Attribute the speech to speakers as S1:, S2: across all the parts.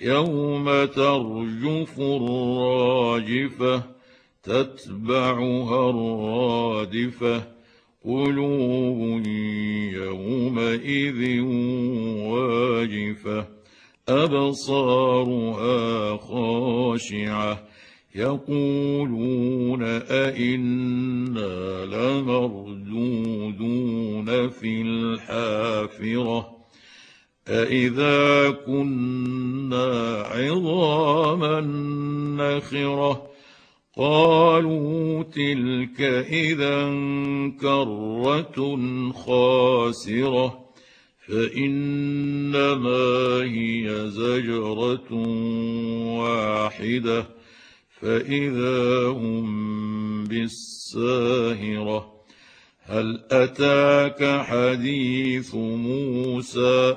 S1: يوم ترجف الراجفة تتبعها الرادفة قلوب يومئذ واجفة أبصارها خاشعة يقولون أئنا لمردودون في الحافرة أإذا كنا عظاما نخرة قالوا تلك إذا كرة خاسرة فإنما هي زجرة واحدة فإذا هم بالساهرة هل أتاك حديث موسى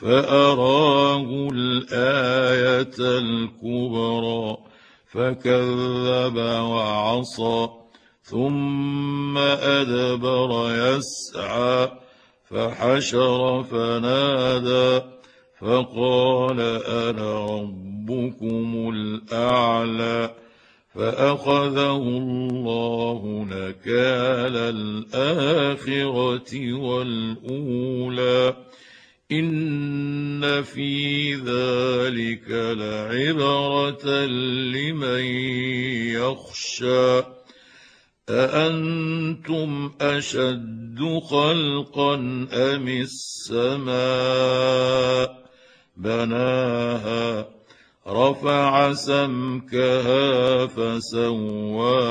S1: فأراه الآية الكبرى فكذب وعصى ثم أدبر يسعى فحشر فنادى فقال أنا ربكم الأعلى فأخذه الله نكال الآخرة والأولى. ان في ذلك لعبره لمن يخشى أأنتم أشد خلقا أم السماء بناها رفع سمكها فسواها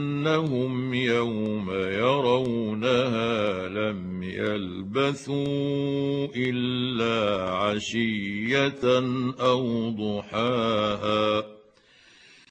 S1: كانهم يوم يرونها لم يلبثوا إلا عشية أو ضحاها